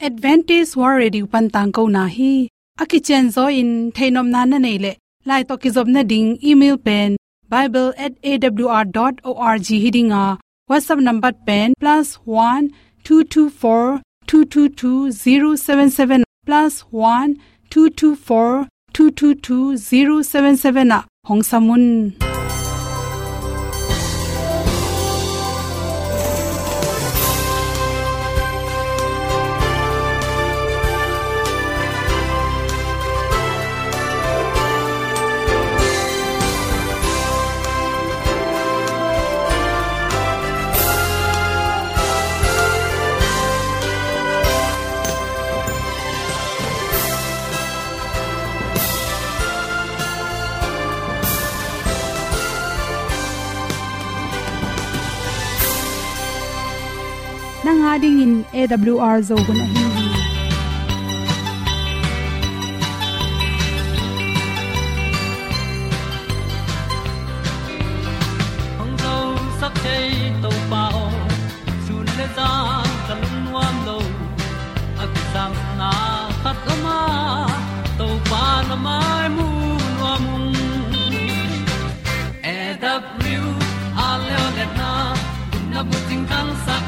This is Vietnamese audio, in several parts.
advantage war ready upan tang ko na hi. Aki chen zo in thainom na na nei le. Lai to ki zob na ding, email pen bible@awr.org hiding a whatsapp number pen, plus one two two four two two two zero seven seven plus one two two four two two two zero seven seven a. Hong samun. Nanga ding in awr zo gun a hi hong zo sak chei to pao sun le za kan nuam lo a ki sam na khat ma to pa na mai mu nuam a le na kun na bu ting tang sak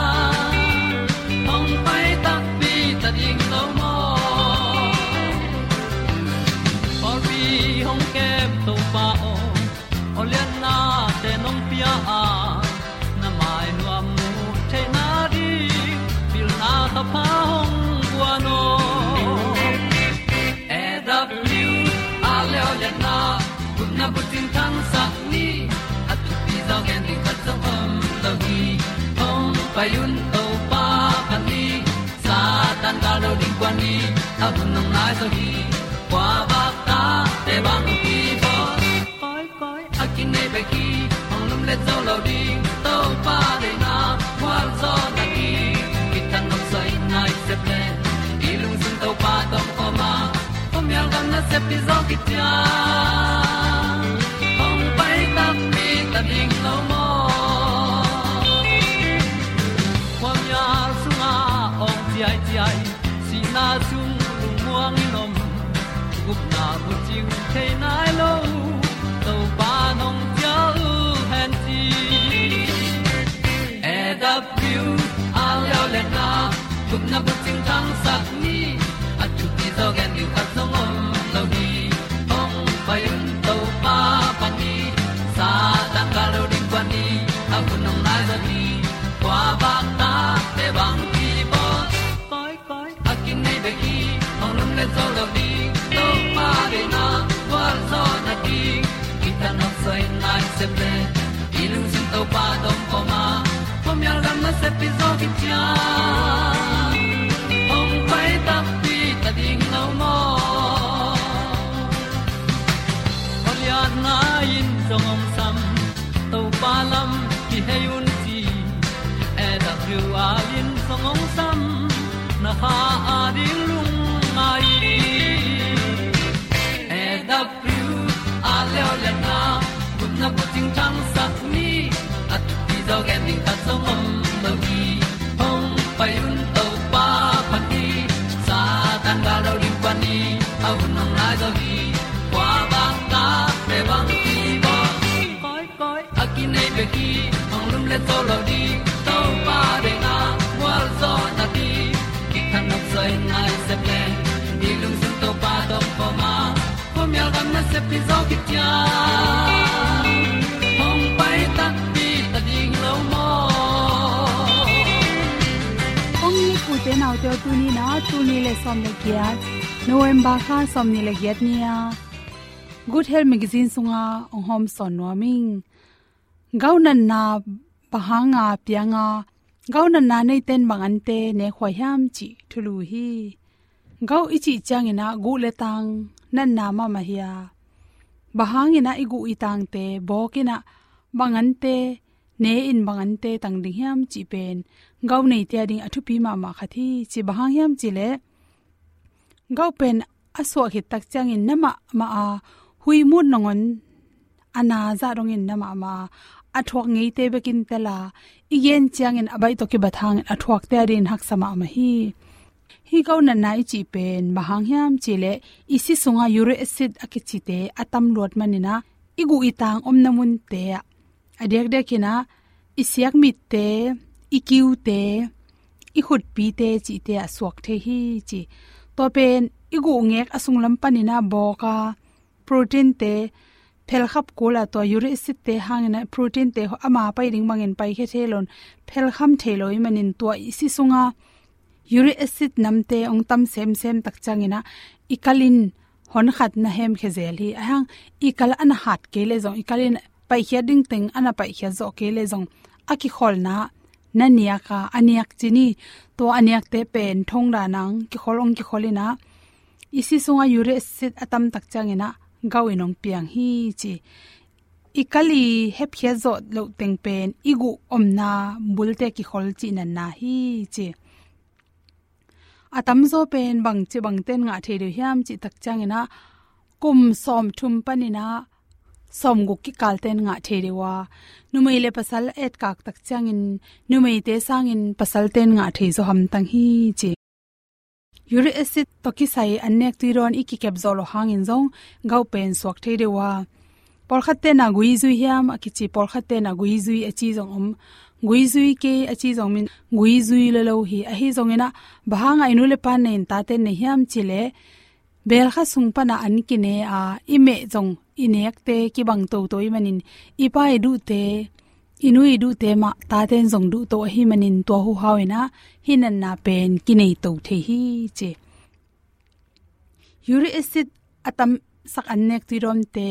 na bu tin ni At tu pi zo gen di khat zo om lo gi Hong pa yun to pa pan ni. Sa tan ga lo ding kwan ni. A bu nong lai so gi Kwa ba ta te bang ki bo Koi koi a kin nei be ki Hong lum le zo lo ding To pa de na Kwa zo na ki Ki tan nok sai nai se ple ilung sun to pa tom ko ma. Pom yal gan na se pi zo ki tia zo gen song om lo ni ong pai un to pa pa ni sa tan ga lo ding kwan ni a bu nong lai za ni kwa ba ta te bang ki bo koi koi a kin nei be ki ong lum le zo lo ni to pa de na kwa zo na ki ki ta no sai nai se ple ilung sin to pa te nau te tu ni na tu ni le som le kia november kha som ni le gyat nia good health magazine sunga ong hom son no ming gaunan na pahanga pianga gaunan na nei ten mangan te ne khoi ham chi thulu hi gau ichi changina gu le tang nan nama ma hiya bahangina igu itang te bokina bangan te ne in bangan te tang ding hiam chi pen gau nei tia ding athu pi ma ma khathi, chi bahang hiam chi le gau pen aso hi tak chang in nama ma a hui mun nongon, ana za rong in nama ma athok ngei te bekin tela. Igen chiang in abai to ki bathang athok te rin hak sama ma hi hi go na nai chi pen mahang hiam chile isi sunga uric acid akichi te atam lot manina igu itang om namun te. Adek dekina isiak mit te, ikiu te i khut pi te chi te aswak the hi chi. To pen igu ngek asung lam panina boka protein te phel khap kola to uric acid te hangena protein te ama pai ring mangin pai khe thelon. Phel kham theloi manin to isi sunga uric acid namte ong tam sem sem tak changina ikalin hon khat na hem khe zel hi ahang ikal an hat ke le zong ikalin pai khia ding teng ana pai khia zo ke le zong aki khol na na nia ka aniak chini to aniak te pen thong da nang ki kholong ki kholina isi sunga uric acid atam tak changina gawinong piang hi chi ikali hep khia zo lo teng pen igu omna bulte ki khol chi na na hi chi atam zo pen bang chi bang ten nga the de hiam chi tak changena kum som thum panina som gu ki kal ten nga the de wa. Numei le pasal et kak tak changin numei te sangin pasal ten nga the zo ham tang hi chi. Uric acid toki sai anek ti ron iki kep zo lo hangin zong, gau pen swak the de wa. Por khatte na gui zui hiam, akichi por khatte na gui zui achi zong om ngui zui ke achi zong min ngui zui le lo hi a hi zong ina bahanga inu le pan nen ta te ne hiam chile bel kha sung pa na an ki ne a ime zong inek te ki bang to to manin ipa edu te inu edu te ma ta ten zong du to hi manin to hu hawina hinan na pen ki nei to the hi che. Uric acid atam sak an nek ti rom te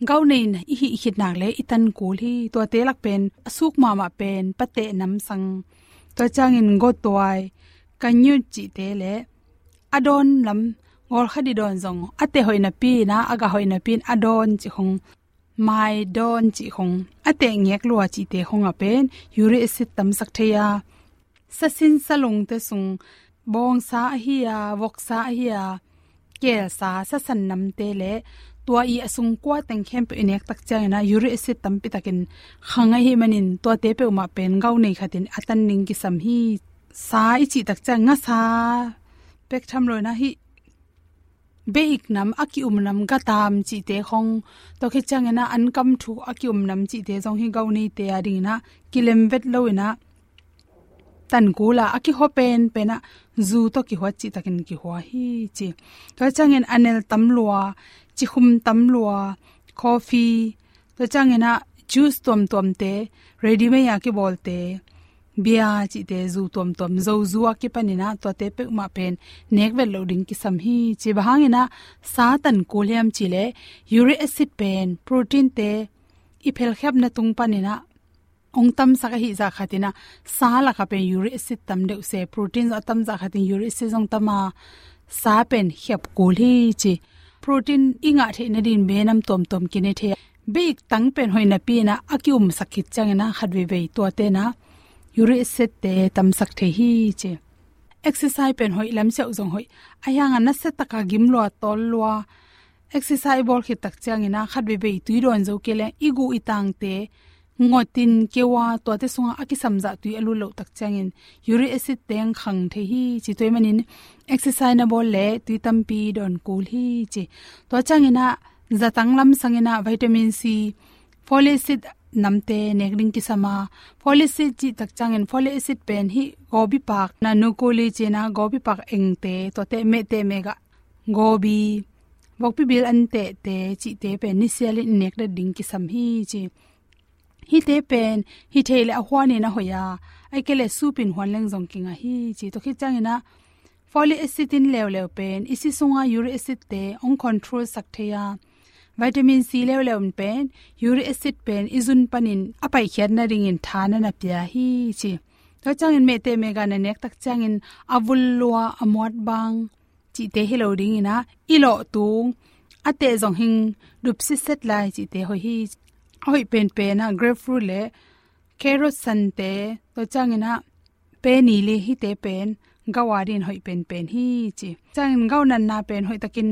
gau nein na i hi hit nak le itan kul hi to te lak pen, asuk ma ma pen, pate nam sang. To chang in go toai kanyu chi te le adon lam, ngol khadi don zong. Ate hoina pi na aga hoina pin, adon chi hong mai don chi hong ate ngek lua chi te hong a pen uric acid tam sak theya. Sasin salung te sung, bong sa hi ya wok sa hi ya kel sa sa san nam te le tua i asung kwa teng khem pe inek tak chang na uric acid tam pi takin khanga hi manin to te pe ma pen gau nei khatin atan ning ki sam hi sa i chi tak chang nga sa. Pek tham na hi beik nam aki um nam ga tam chi te khong. To khe chang na an kam thu aki um nam chi te jong hi gau nei te ari na. Kilem vet lo ina tan kula aki hopen, pena, zu to ki hwa chi takin ki hwa hi chi. To changin anel tamlua, chi khum tamlua, coffee. To changena juice tom tom te, ready me ya ki bolte bia chi te zu tom tom zo zuwa ki panina to te pe ma pen, nek vel loading ki sam hi chi bahangina sa tan kolyam chile, uric acid pen, protein te iphel khap na tung panina ong tam sa ka hi za khatina sa la ka pe uric acid tam de se protein za tam za khatin uric acid jong tama sa pen hep kul hi chi. Protein inga the na din be nam tom tom kine the. Big tang pen hoina pi na akium sakit changena khatwe be to te na uric acid te tam sak the hi chi. Exercise pen hoi lam se jong hoi. Ayang na se taka gim lo tol lo exercise bol khit tak changena khatwe be tuiron zo kele igu itang te ngotin kewa to te sunga aki samja tu alu lo tak changin. Uric acid teng khang the hi chi toy manin. Exercise na bol le tu tampi don kul hi chi. To changina zatang lam sangina vitamin c. Folic acid namte nekring ki sama folic acid chi tak changin. Folic acid pen hi gobi pak. Na nu ko che na gobi pak engte to te me te mega gobi. Bokpi bil an te te chi te pen ni sel nek da ding ki sam hi chi. Hi te pen hi thele a hwane na hoya ai kele supin hwan leng jong kinga hi chi to khi changina folic acid in lew lew pen isi sunga uric acid te ong control sak theya vitamin c lew lew pen uric acid pen izun panin apai khian na ring in thana na pya hi chi to changin me te mega na nek tak changin avul lua amot bang chi te hello ding ina ilo tung ate zong hing dup si set lai chi te hoi hi hoi pen pen na grapefruit le carrot san te to changina pe ni le hi te pen gawarin hoi pen pen hi chi changin gau nan na pen hoi takin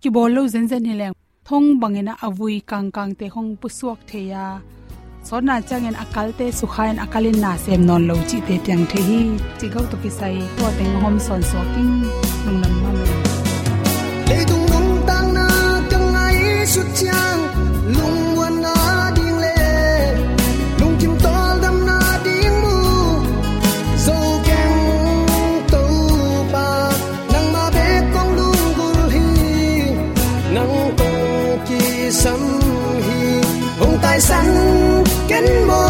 ki bol lo zen zen hi le thong bangena avui kang kang te hong pusuak theya sona changen akalte sukhain akalin na sem non lo chi te tyang the hi chi gau to ki sai to teng hom son so king nung nam ma me le dung nung tang na kang ai su chang hong tai san ken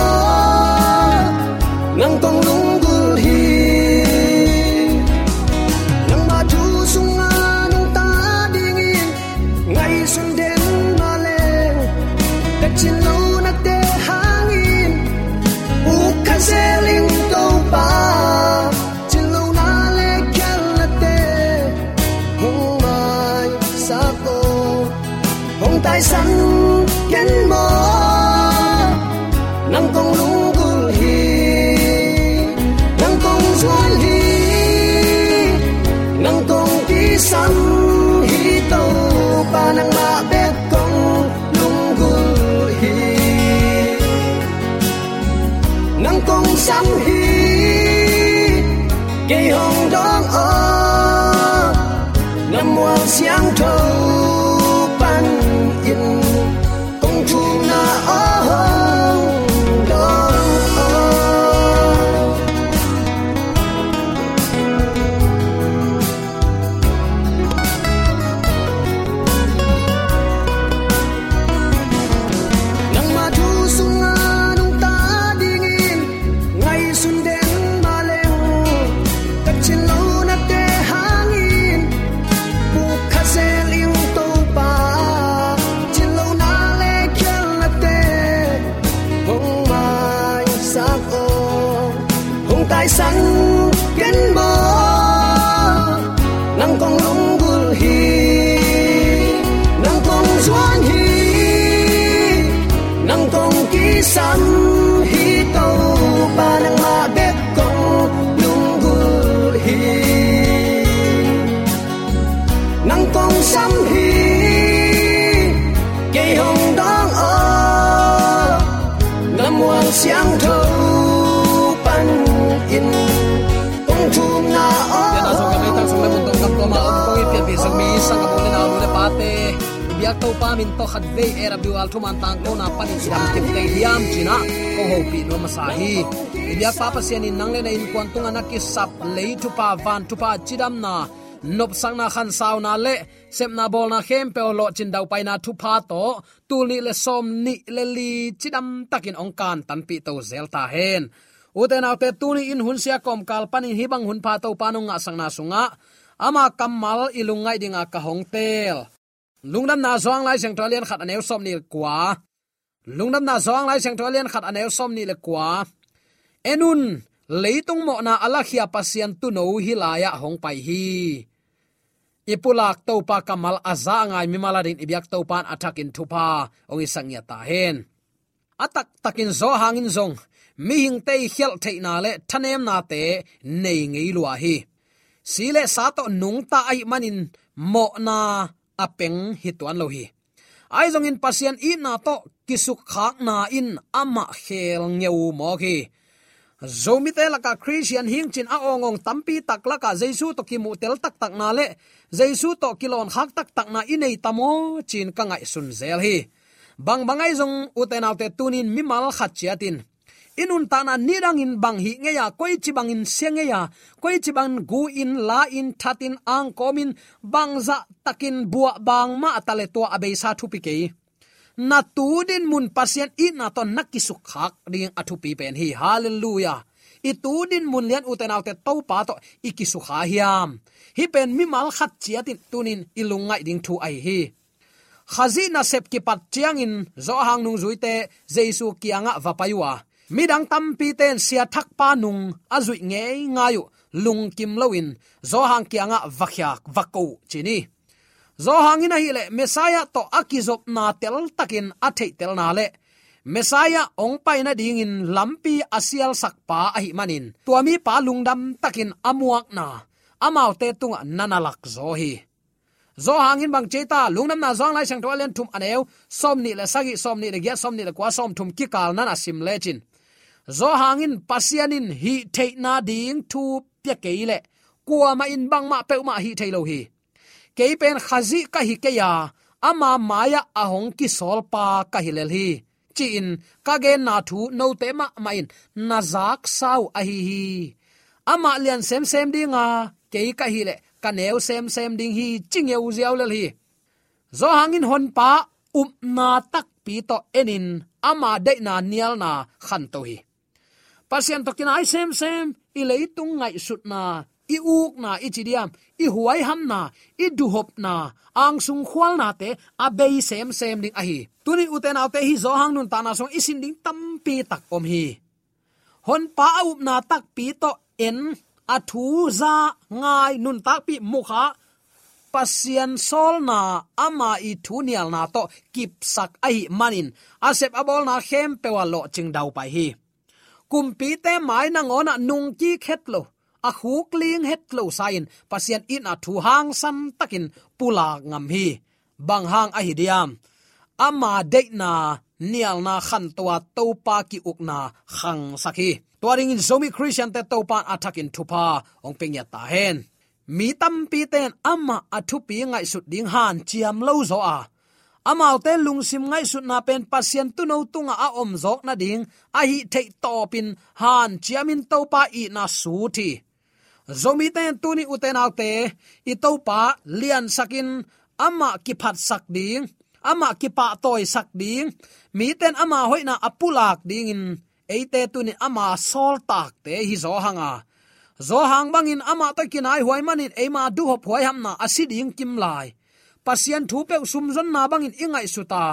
biak to pa min to khat ve era bi wal thuman tang ko na pan siram kim te hiam china. Ko ho pi no masahi biak pa papa sian in nang le na in kwan tunga na ki sap le tu pa van tu pa chidam na nop sang na khan saw na le, sep na bol na khem pe lo chin dau pai na thu pa to, tu ni le som ni le li chidam takin ong kan tan pi to zel ta hen. Uten autte tuni in hun sia kom kal panin hibang hun pha to panunga sangna sunga. Ama kamal ilungai dinga ka hong tel. Lungnam na zong lai seng tolian khat anew som ni kwa lungnam na zong lai seng tolian khat anew som ni le kwa enun leitung mo na alakhia pasian tu no hi laya hong pai hi ipulak to pa kamal aza ngai mi maladin ibyak to pan atakin thupa ongi sangya ta hen atak takin zo hangin zong mi hing te hial thei na le thanem na te nei ngei lua hi sile sa to nung ta ai manin mo na apeng hi tuan lo hi ai zong in pasien i na to kisuk khak na in ama khel ngeu mo khi zomi te laka christian hing chin a ongong tampi tak laka jesu to ki mu tel tak tak na le. Jesu to kilon khak tak tak na inei tamo chin ka ngai sun zel hi. Bang bangai zong uten autte tunin mimal khat chiatin inun tana nirang in bang hi nge ya koi chi bang in senge ya koi chi bang gu in, la in thatin ang komin bangza takin bua bang ma tale to abe sa thu pi ke na tu din mun pasien i na to nakisu khak ding athu pi pen hi. Hallelujah. I tu din mun lian uten autte to pa to ikisu kha hiam. Hi pen mi mal khat chiatin tunin ilungai ding thu ai hi. Khazina sep ki pat chiang in, zo hang nung zuite jesu kianga vapayua midang tampi ten sia thak pa nung azui nge ngayu lung kim loin zo hang kianga vakhyak vakko chini zo hangin hi le mesaya to akizop na tel takin athei tel na le. Mesaya ong pai na ding in lampi asial sakpa ahi manin tuami pa lungdam takin amuak na. Amau te tunga nanalak zo hi. Zo hangin bang cheta lungnam na zong lai sang to len thum aneu som ni le sagi, som ni le gya, som ni le kwa, som thum ki kal nan asim lechin zo hangin pasianin hi theina ding thu pya keile kwa ma in bang ma pe ma hi thailo hi. Keipen khazi ka hi ke ya ama maya ahong ki sol pa ka hilel hi. Chi in, ka ge na thu no te ma ma in, na zak sau a hi hi. Ama lian sem sem dinga ke ka hi le, ka neu sem sem ding hi, ching ye ziaw lel hi. Zo hangin hon pa up na tak pi to enin, ama de na nial na khan to hi pasian tokin ai sem sem, i leitung ngai sut na, i uk na, i chidiam i huai ham na, i du hop na, ang sung khwal na te, a bei sem sem ding a hi. Tuni uten autte hi zo hang nun ta na song isin ding tam pi tak om hi. Hon pa up na tak pi to en, a thu za ngai nun tak pi mukha pasian sol na ama i thu nial na to kip sak ai manin. Asep abol na khem pewa lo ching dau pai hi kumpi te mai na ngona nung ki khet lo a à khuk ling het lo sain pasien in à a thu hang san takin pula ngam hi. Bang hang à a hidiam ama de na nial na khan towa topa ki ukna khang sakhi tuaring in zomi christian te topa pan attacking thupa ong pengya ta hen mi tam pi ten ama athu pi ngai sut ding han chiam lo zo a amau te lungsim ngai sut na pen pasien tu no tunga a om zok na ding. A hi te to pin han chiamin to pa i na su thi. Zomi ten tuni uten autte i to pa lian sakin ama ki phat sak ding, ama ki pa toy sak ding. Mi ten ama hoina apulak ding in eite tuni ama sol tak te hi zo hanga. Zo hang bangin ama to kinai huai manin ema du hop huai ham na asiding kim lai pasian thu pe sum zon na bangin ingai suta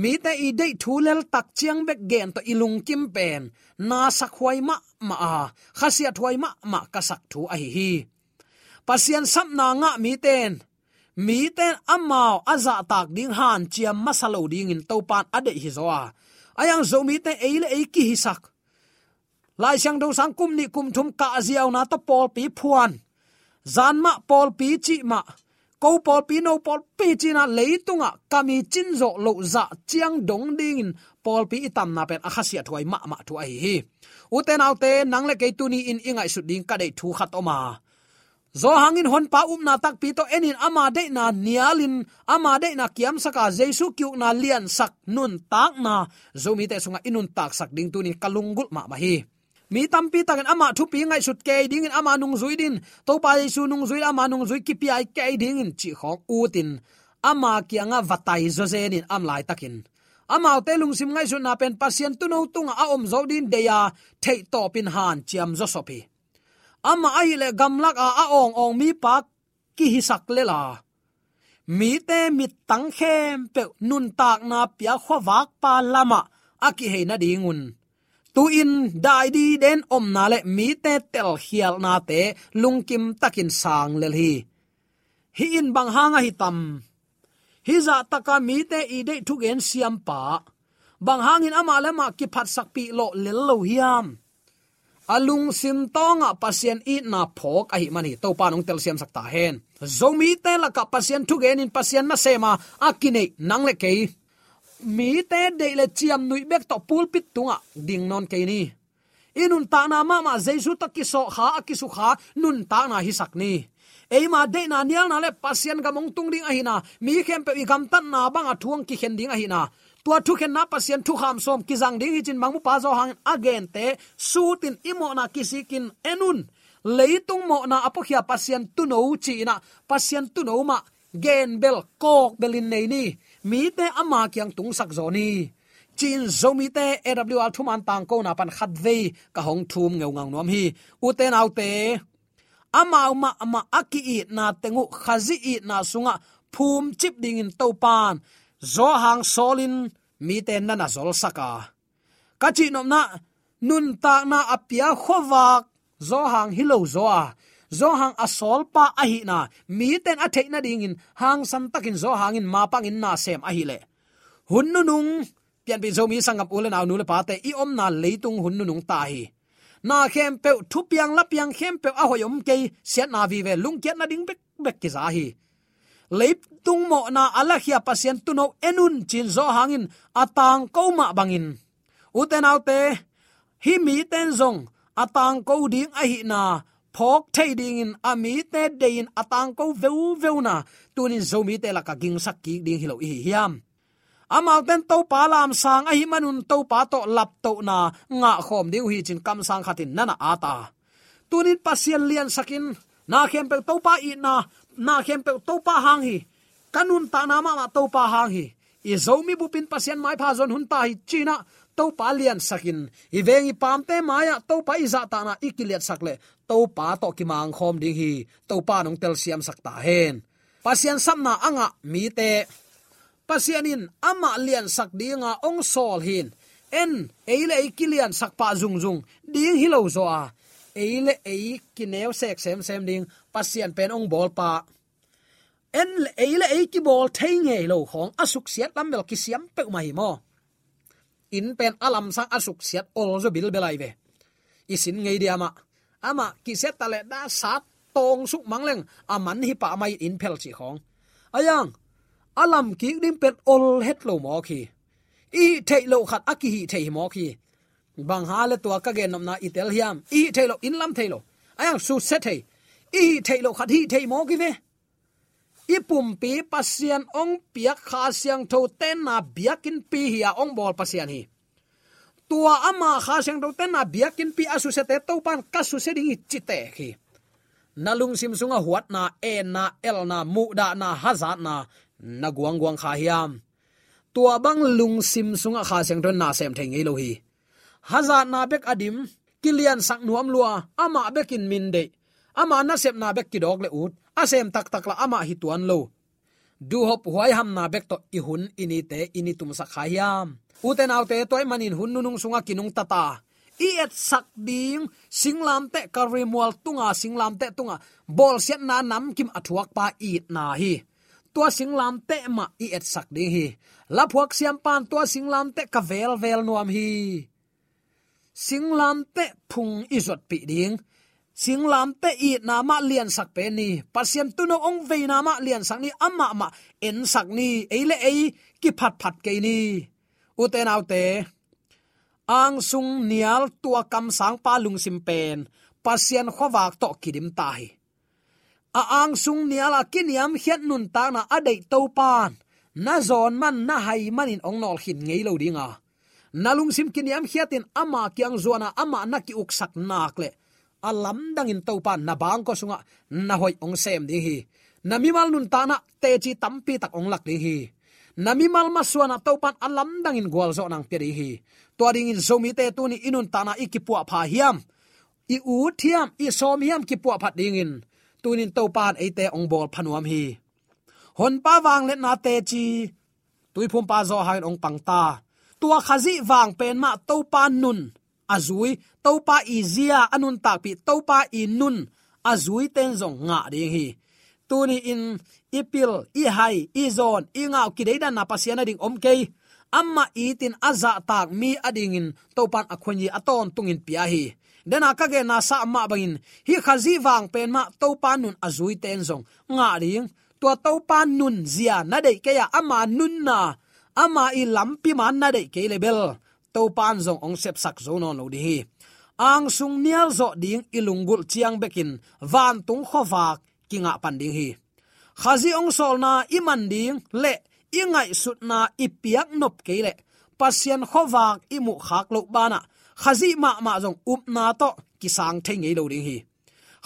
mi te i dei thu lel tak chiang bek gen to ilung kim pen. Na sak huai ma ma a. Khasia thuai ma ma ka sak thu a hi hi. Pasian sap na nga mi ten. Mi ten amao aza tak ding han chiam masalo ding in to pan ade hi zoa, ayang zo mi te eile e ki hi sak. Lai sang do sang kum ni kum thum ka aziaw na to pol pi phuan. Zan ma pol pi chi ma ko pol Pino pol pi china leitunga, kami chinzo lo za chiang dong ding in pol pi itam na pen, akhasia thuai, ma ma thu ai hi. Uten autte nang le ke tu in ingai su ding ka dei thu khat oma. Zo hangin hon pa um na tak pi to enin, ama de na nialin, ama de na kiam saka, jesu kyu na lian sak nun tak na. Zo mi te sunga inun tak sak ding tu ni kalungul ma ma hi mi tampi takin ama thu pi ngai sut ke ding in ama nung zui din. To pa jesu nung zui, ama nung zui ki pi ai ke ding in chi khok u tin. Ama kianga vatai zo zen in am lai takin. Ama te lung sim ngai su na pen pasien tu no tung a om zo din de ya, thei to pin han chiam zo sopi ama ai le gamlak a a ong ong mi pa ki hi sak le la. Mi te mi tang khem pe nun tak na pia khwa wak pa lama aki he na dingun tu in dai di den om na le mi te tel hial na te lungkim takin sang lel hi. Hi in bang hanga hi tam. Hi za taka mi te i de thu gen siam pa. Bang hangin ama lama ki phat sak pi lo lel lo hiam. Alung sim tonga pasien i na phok a hi mani. To pa nong tel siam sakta hen. Zomi te la ka pasien thu gen in pasien na sema akine nang le kei mi te de le chiam nui bek to pulpit tunga, ding non ke ni. Inun ta na ma ma jesu ta ki so kha akisu kha, nun ta na hi sak ni. Eima de na nial na le pasien ga mong tung ding ahina mi khem pe gam tan na bang a thuang ki khen ding ahina tua thu khen na pasien thu kham som ki jang ding chin mangmu pa zo hang again te, su tin imo na kisikin enun. Leitung mo na apokhia pasien tu no chi na. Pasien tu no ma gen bel kok belin nei ni mi te ama kyang tung sak zoni chin zomi te awl thuman tang ko na pan khat ve ka hong thum ngeu ngang nom hi. U te nau te, ama ma ama aki i na tengu khazi i na sunga, phum chip ding in to pan. Zo hang solin, mi te na na zol saka ka chi nom na, nun ta na apia khowak zo hang hilo zo a zo hang asol pa a hi na. Mi ten a theina ding in. Hang san takin zo hang in, ma pang in na sem a hi le. Hun nu nung, pian bi zo mi sangam ulen aw nu le pa te, i om na leitung hun nu nung ta hi. Na khem pe thu piang la piang khem pe a hoyom ke siat na vi ve lung kiat na ding bek bek ki za hi. Leip tung mo na ala khia pasien tu no enun chin zo hangin atang ko ma bangin uten autte hi mi ten zong atang ko ding a hi na phok thei ding in ami te dein atang ko veu veu na tunin zomi te la ka ging sak ki ding hilo hi hiam amal ten to pa lam sang a hi manun to pa to lap to na nga khom ding hi chin kam sang khatin nana ata tunin pasien lian sakin na khem pe to pa i na na khem pe to pa hang hi kanun ta na ma ma to pa hang hi i zomi bupin pasien mai pha zon hun ta hi china to pa lian sakin. I vengi pam te maya to pa iza ta na ikiliat sakle. To pa to ki mang khom ding hi. To pa nong tel siam sakta hen. Pasian samna anga mi te. Pasianin ama lian sak dinga ong sol hin. En, eile ikilian sak pa zung zung. Ding hilo zo a eile ei kineu sek sem sem ding. Pasian pen ong bol pa. En, eile ei ki bol thei nge lo khong. Asuk siat lam mel ki siam pe mai mo in pen alam sang asuk siat ol zo bil belai ve. Isin ngei dia ma ama, ki set tale da sat tong suk mangleng aman hi pa mai in phel chi khong ayang, alam ki dim pen ol het lo mo khi. I thei lo khat aki hi thei mo khi. Bang ha le to ka ge nam na itel hiam. I thei lo, in lam thei lo. Ayang, su set thei. I thei lo khat hi thei mo ki ve ipum pi pasian ong piak kha siang tho ten na biakin pi hi a ong bol pasian hi. Tua ama kha siang tho ten na biakin pi asu se te to pan kasu se ding chite khi. Nalung sim sunga huat na e na el na mu da na haza na na guang guang kha hiam. Tua bang lung sim sunga kha siang tho na sem theng ei lo hi. Haza na bek adim, kilian sak nuam lua, ama bekin min de. Ama na sep na bek ki dog le ut asem tak tak la ama hi tuan lo. Du hop huai ham na bek to i hun ini te, ini tum sa khayam uten autte toy manin hun nunung sunga kinung tata i et sak ding singlam te karimwal tunga singlam te tunga. Bol set na nam kim athuak pa i na hi. Tua singlam te ma i et sak ding hi. La phuak siam pan, tua singlam te ka vel vel nuam hi. Singlam te phung izot pi ding singlam te i na ma lian sak pe ni. Pasien tu no ong ve na ma lian sak ni, ama ma en sak ni eile ei, ki phat phat ke ni. U te nau te, ang sung nial tua kam sang pa lung sim pen. Pasien khowak to kidim tai. A ang sung niala kiniam hiat nun ta na adei to pan. Na zon man na hai manin ong nol hin ngei lo dinga nalung sim kiniam hiatin ama kyang zona ama na ki uksak nakle le alam dangin to pan na bang ko sunga, na hoi ong sem ding hi. Na mal nun ta na te chi tampi tak ong lak ding hi. Na mal ma suana pan alam dangin gwal zo nang pe hi. To ding in zomi te tu ni inun ta na ikipua pha hiam. I u thiam, i som hiam kipua pu phat ding in. Tunin to pan te ong bol phanuam hi. Hon pa wang let na te chi. Tui pa zo hain ong pang ta. Tua khazi wang pen ma to pan nun azui topa izia anun takpi topa inun azui ten zong nga ding hi. Tuni in ipil, i hai, i zon, i ngau ki deida na pasiana ding omke amma itin aza tak mi ading in topan akhonyi aton tungin pia hi. Dena ka ge na sa ma bangin hi khazi wang pen ma topan nun azui ten zong. Nga ding, tua topan nun zia na dei ke ya ama nun na. Ama i lampi man na dei ke lebel to pan zong ong sep sak zo no no di hi. Ang sung nial zo ding ilungul chiang bekin, van tung khowak kinga pan ding hi. Khazi ong sol na iman ding, le ingai sut na ipiak nop ke le. Pasien khowak imu khak lo bana khazi ma ma zong up na to, kisang thengei lo ding hi.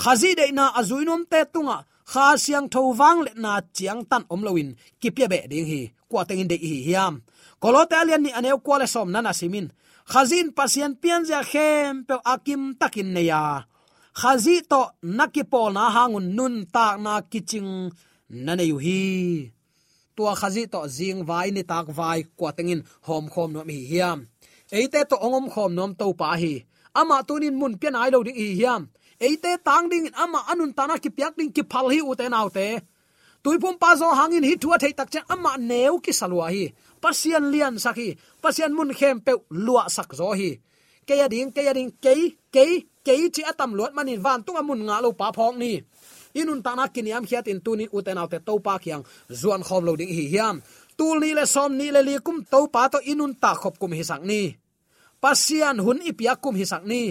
Khazi de na azuinom te tunga kha siang tho wang le na chiang tan om loin kipya be ding hi, kwa tengin de hi hiam. Kolote alian ni anew kwa le som nana simin khazin pasien pian ja khem pe akim takin ne ya. Khazi to nakipol na hangun nun ta na kiching nana yu hi. Tua khazi to zing vai ni tak vai kwa tengin hom khom no mi hiam. Eite to ongom khom nom to pa hi. Ama tunin mun pian ai lo ding hi hiam eite tang ding ama anun tana ki piak ding ki phal hi uten autte. Tuipum pa zo hangin hi thua thei tak cha ama neu ki salwa hi. Pasian lian sakhi pasian mun khem pe lua sak zo hi. Ke ya ding ke ya ding ke ke ke chi atam lot manin van tunga mun nga lo pa phok ni. Inun tana kiniam khiat in tunin uten autte to pa khiang. Zuan khom lo ding hi hiam. Tul ni le som ni le li kum to pa to inun ta khop kum hi sak ni. Pasian hun ipia kum hi sak ni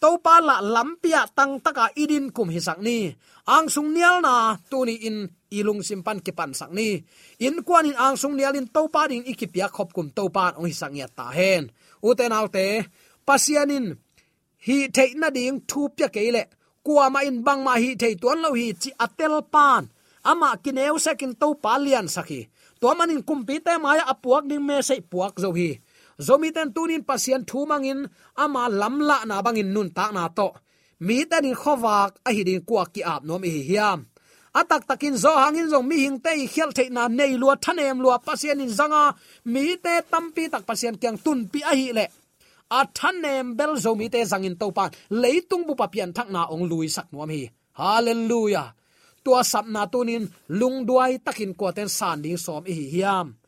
to pa la lampia tang taka idin kum hi sang ni. Ang sung nial na tuni in ilung simpan ki pan sang ni. In kwan in ang sung nial in to pa ding ikipia khop kum to pa ong hi sang ya ta hen. Uten alte pasianin hi theina ding thu pya keile kwa ma in bang ma hi thei tuan lo hi chi atel pan. Ama kineu sekin to palian saki to manin kumpi te maya apuak ding me sei puak zo hi zomi ten tunin pasien thu mangin ama lamla na bangin nun ta na to. Mi ten in khowak a hi din kwa ki ap nom hi hiam. Atak takin zo hangin zo mi hing te khial the na nei lua, thanem lua pasien in zanga. Mi te tampi tak pasien kyang tun pi a hi le. A thanem bel zo mi te zangin to pa leitung bu papian thak na ong lui sak nuam hi. Hallelujah. Tua sapna tunin lung duai takin ko ten san ding som hi hiam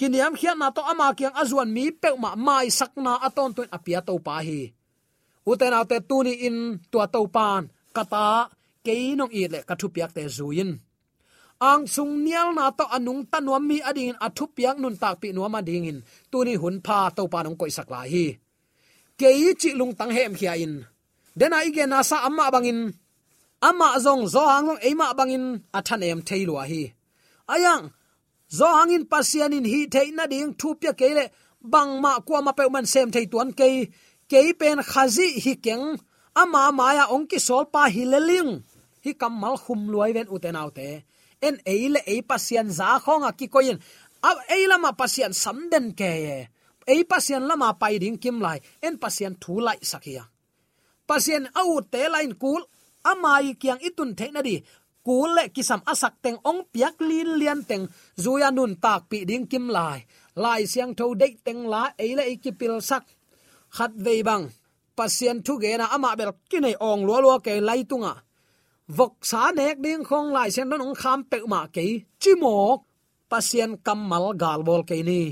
kiniam khian na to ama kyang azuan mi pe ma mai sakna aton tuin apia to pa hi. Uten autte tuni in tua to pan, kata keinong i le kathu piak te zuin. Ang sung nial na to anung tanuam mi ading athu piak nun tak pi nuam adingin. Tuni hun pha to panong koi sakla hi. Kei chi lung tang hem khia in. Dena ige na sa amma bangin. Amma zong zo hangong eima bangin athan em theilua hi. Ayang zo hangin pasian in hi theina ding thu pya kele bangma kwa ma pe man sem thei tuan ke ke pen khazi hi keng ama maya ong ki sol pa hi kam mal khum luai ven uten autte en eile e pasian za khonga ki koin ab eila ma pasian samden ke ei pasian lama pai ding kim lai en pasian thu lai sakia pasian au te lain kul amai kyang itun theina di kul le kisam asak teng ong piak lin lian teng zuya nun tak pi ding kim lai lai siang tho dei teng la e le ikipil sak khat ve bang pasien thu ge na ama bel kinai ong lo lo ke lai tunga vok sa nek ding khong lai sen non ong kham pe ma ke chimo pasien kamal gal bol ke ni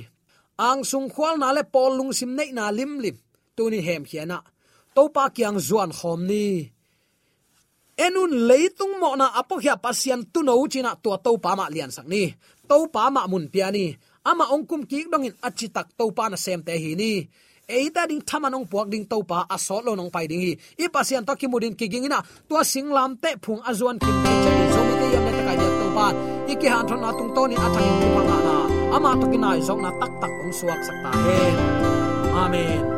ang sung khwal na le pol lung sim nei na lim lim. Tu ni hem khiana to pa kyang zuan khom ni enun leitung mo na apo khia pasian tu no china to to pa ma lian sak ni. To pa ma mun pia ni. Ama ongkum ki dong in achi tak to pa na sem te hi ni. Eita ding thamanong puak ding to pa asol lo nong pai ding hi. I pasian to kimudin kiging ina to singlam te phung azuan kim te chani zomi te yam ta kai ya to pa iki han thon na tung to ni athangin ki pa na ama to kinai zong na tak tak ong suak sakta he. Amen.